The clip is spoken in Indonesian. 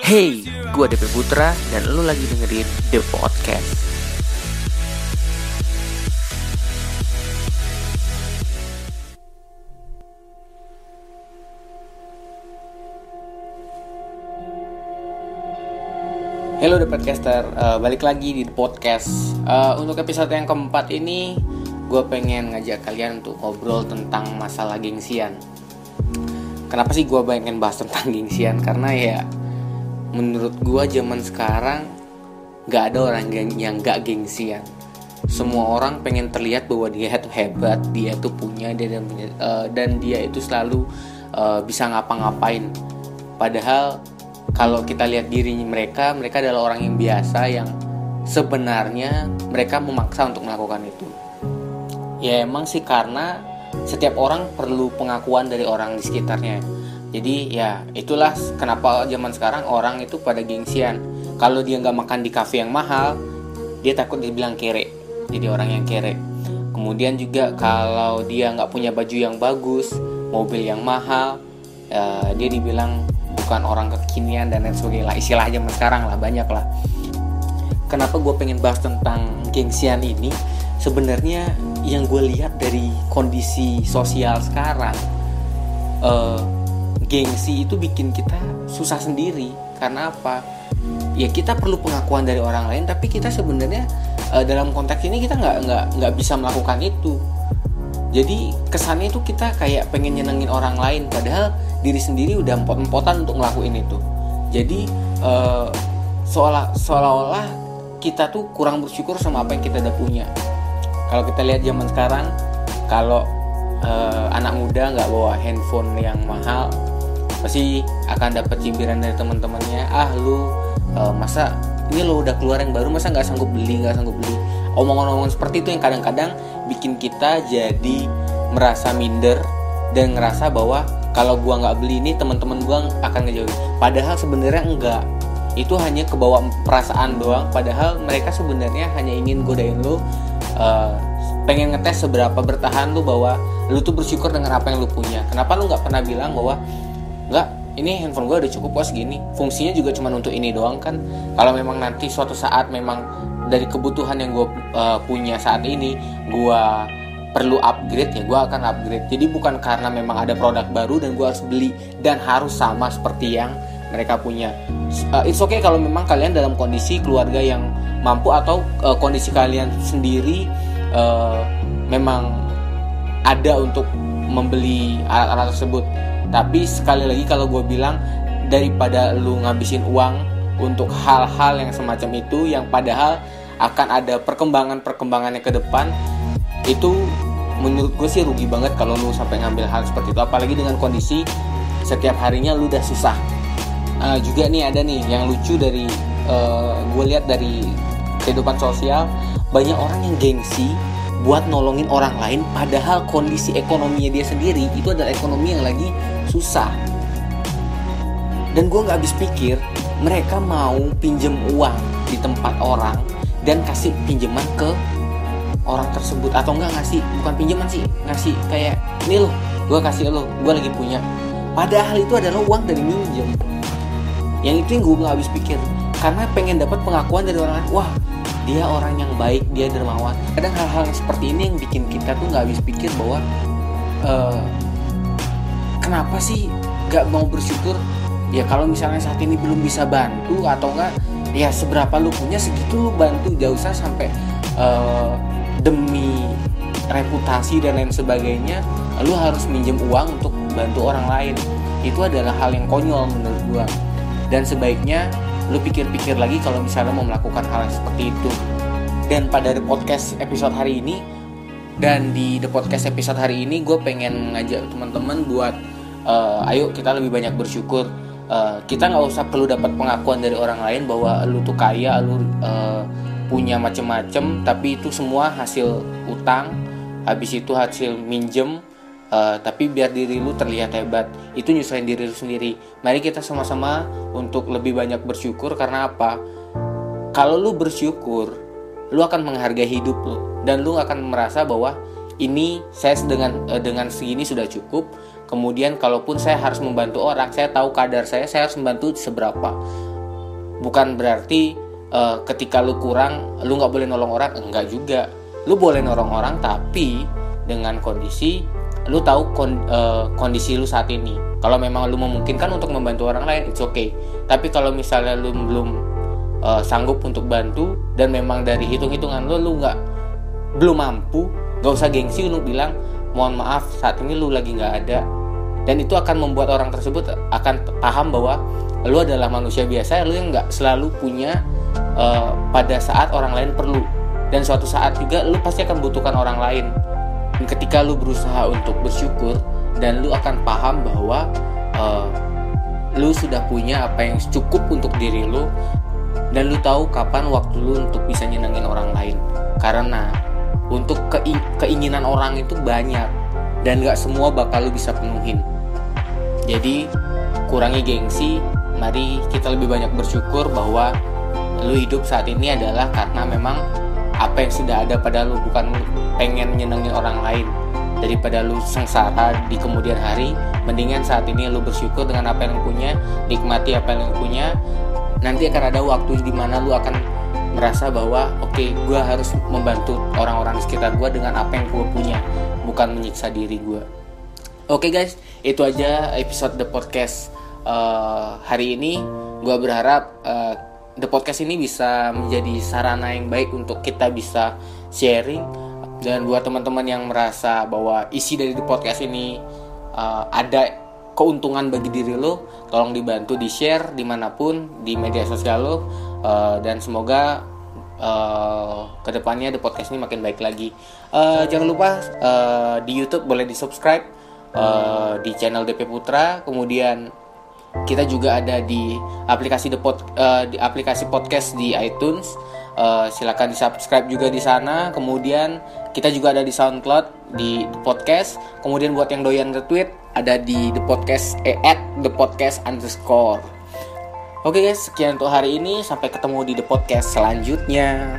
Hey, gue DP Putra dan lu lagi dengerin The Podcast. Halo The Podcaster, uh, balik lagi di The Podcast. Uh, untuk episode yang keempat ini, gue pengen ngajak kalian untuk ngobrol tentang masalah gengsian. Kenapa sih gue pengen bahas tentang gengsian? Karena ya menurut gue zaman sekarang gak ada orang yang gak gengsian. Semua orang pengen terlihat bahwa dia itu hebat, dia itu punya, dia dan punya, uh, dan dia itu selalu uh, bisa ngapa-ngapain. Padahal kalau kita lihat diri mereka, mereka adalah orang yang biasa yang sebenarnya mereka memaksa untuk melakukan itu. Ya emang sih karena setiap orang perlu pengakuan dari orang di sekitarnya. Jadi ya itulah kenapa zaman sekarang orang itu pada gengsian. Kalau dia nggak makan di kafe yang mahal, dia takut dibilang kere. Jadi orang yang kere. Kemudian juga kalau dia nggak punya baju yang bagus, mobil yang mahal, ya, dia dibilang bukan orang kekinian dan lain sebagainya lah istilah zaman sekarang lah banyak lah kenapa gue pengen bahas tentang gengsian ini sebenarnya yang gue lihat dari kondisi sosial sekarang uh, gengsi itu bikin kita susah sendiri. Karena apa? Ya kita perlu pengakuan dari orang lain tapi kita sebenarnya uh, dalam konteks ini kita nggak nggak nggak bisa melakukan itu. Jadi kesannya itu kita kayak pengen nyenengin orang lain padahal diri sendiri udah empot-empotan untuk ngelakuin itu. Jadi uh, seolah seolah-olah kita tuh kurang bersyukur sama apa yang kita udah punya. Kalau kita lihat zaman sekarang kalau uh, anak muda nggak bawa handphone yang mahal pasti akan dapat cibiran dari teman-temannya ah lu uh, masa ini lo udah keluar yang baru masa nggak sanggup beli nggak sanggup beli? Omongan-omongan seperti itu yang kadang-kadang bikin kita jadi merasa minder dan ngerasa bahwa kalau gua nggak beli ini teman-teman gua akan ngejauhin. Padahal sebenarnya enggak. Itu hanya kebawa perasaan doang. Padahal mereka sebenarnya hanya ingin godain lo uh, pengen ngetes seberapa bertahan lu bahwa lu tuh bersyukur dengan apa yang lu punya. Kenapa lu nggak pernah bilang bahwa nggak ini handphone gue udah cukup kok segini. Fungsinya juga cuma untuk ini doang kan. Kalau memang nanti suatu saat memang dari kebutuhan yang gue uh, punya saat ini gue perlu upgrade ya gue akan upgrade. Jadi bukan karena memang ada produk baru dan gue harus beli dan harus sama seperti yang mereka punya. Uh, it's okay kalau memang kalian dalam kondisi keluarga yang mampu atau uh, kondisi kalian sendiri uh, memang ada untuk membeli alat-alat tersebut. Tapi sekali lagi kalau gue bilang daripada lu ngabisin uang untuk hal-hal yang semacam itu yang padahal akan ada perkembangan-perkembangannya ke depan itu menurut gue sih rugi banget kalau lu sampai ngambil hal seperti itu. Apalagi dengan kondisi setiap harinya lu udah susah. Uh, juga nih ada nih yang lucu dari uh, gue lihat dari kehidupan sosial. Banyak orang yang gengsi buat nolongin orang lain padahal kondisi ekonominya dia sendiri itu adalah ekonomi yang lagi susah. Dan gue nggak habis pikir mereka mau pinjem uang di tempat orang dan kasih pinjaman ke orang tersebut. Atau enggak ngasih bukan pinjaman sih ngasih kayak ini loh gue kasih lo gue lagi punya. Padahal itu adalah uang dari minjem. Yang itu yang gue nggak habis pikir karena pengen dapat pengakuan dari orang lain. Wah dia orang yang baik dia dermawan. Kadang hal-hal seperti ini yang bikin kita tuh nggak habis pikir bahwa uh, kenapa sih nggak mau bersyukur? Ya kalau misalnya saat ini belum bisa bantu atau enggak ya seberapa lu punya segitu lu bantu. Gak usah sampai uh, demi reputasi dan lain sebagainya lu harus minjem uang untuk bantu orang lain. Itu adalah hal yang konyol menurut gua. Dan sebaiknya lu pikir-pikir lagi kalau misalnya mau melakukan hal yang seperti itu. Dan pada the podcast episode hari ini dan di the podcast episode hari ini gue pengen ngajak teman-teman buat uh, ayo kita lebih banyak bersyukur. Uh, kita nggak usah perlu dapat pengakuan dari orang lain bahwa lu tuh kaya lu uh, punya macem-macem tapi itu semua hasil utang. Habis itu hasil minjem uh, tapi biar diri lu terlihat hebat itu nyusahin diri lu sendiri. Mari kita sama-sama untuk lebih banyak bersyukur karena apa? Kalau lu bersyukur lu akan menghargai hidup lu. Dan lu akan merasa bahwa ini saya dengan uh, dengan segini sudah cukup. Kemudian kalaupun saya harus membantu orang saya tahu kadar saya saya harus membantu seberapa. Bukan berarti uh, ketika lu kurang lu nggak boleh nolong orang. Enggak juga. Lu boleh nolong orang tapi dengan kondisi lu tahu uh, kondisi lu saat ini. Kalau memang lu memungkinkan untuk membantu orang lain it's okay. Tapi kalau misalnya lu belum uh, sanggup untuk bantu dan memang dari hitung-hitungan lu lu nggak belum mampu gak usah gengsi untuk bilang mohon maaf saat ini lu lagi nggak ada. Dan itu akan membuat orang tersebut akan paham bahwa lu adalah manusia biasa lu yang nggak selalu punya uh, pada saat orang lain perlu. Dan suatu saat juga lu pasti akan butuhkan orang lain ketika lu berusaha untuk bersyukur dan lu akan paham bahwa uh, lu sudah punya apa yang cukup untuk diri lu dan lu tahu kapan waktu lu untuk bisa nyenengin orang lain. Karena untuk keinginan orang itu banyak dan gak semua bakal lu bisa penuhin. Jadi kurangi gengsi mari kita lebih banyak bersyukur bahwa lu hidup saat ini adalah karena memang apa yang sudah ada pada lu bukan pengen nyenengin orang lain. Daripada lu sengsara di kemudian hari mendingan saat ini lu bersyukur dengan apa yang lu punya nikmati apa yang lu punya. Nanti akan ada waktu di mana lu akan merasa bahwa oke okay, gue harus membantu orang-orang sekitar gue dengan apa yang gue punya bukan menyiksa diri gue oke okay, guys itu aja episode the podcast uh, hari ini. Gue berharap uh, the podcast ini bisa menjadi sarana yang baik untuk kita bisa sharing. Dan buat teman-teman yang merasa bahwa isi dari the podcast ini uh, ada keuntungan bagi diri lo tolong dibantu di share di mana pun di media sosial lo. Uh, dan semoga uh, ke depannya the podcast ini makin baik lagi. Uh, jangan lupa uh, di YouTube boleh di subscribe uh, di channel DP Putra. Kemudian kita juga ada di aplikasi the pod, uh, di aplikasi podcast di iTunes. Uh, silakan di subscribe juga di sana. Kemudian kita juga ada di SoundCloud di the podcast. Kemudian buat yang doyan retweet ada di the podcast eh, at the podcast underscore. Oke guys sekian untuk hari ini. Sampai ketemu di the podcast selanjutnya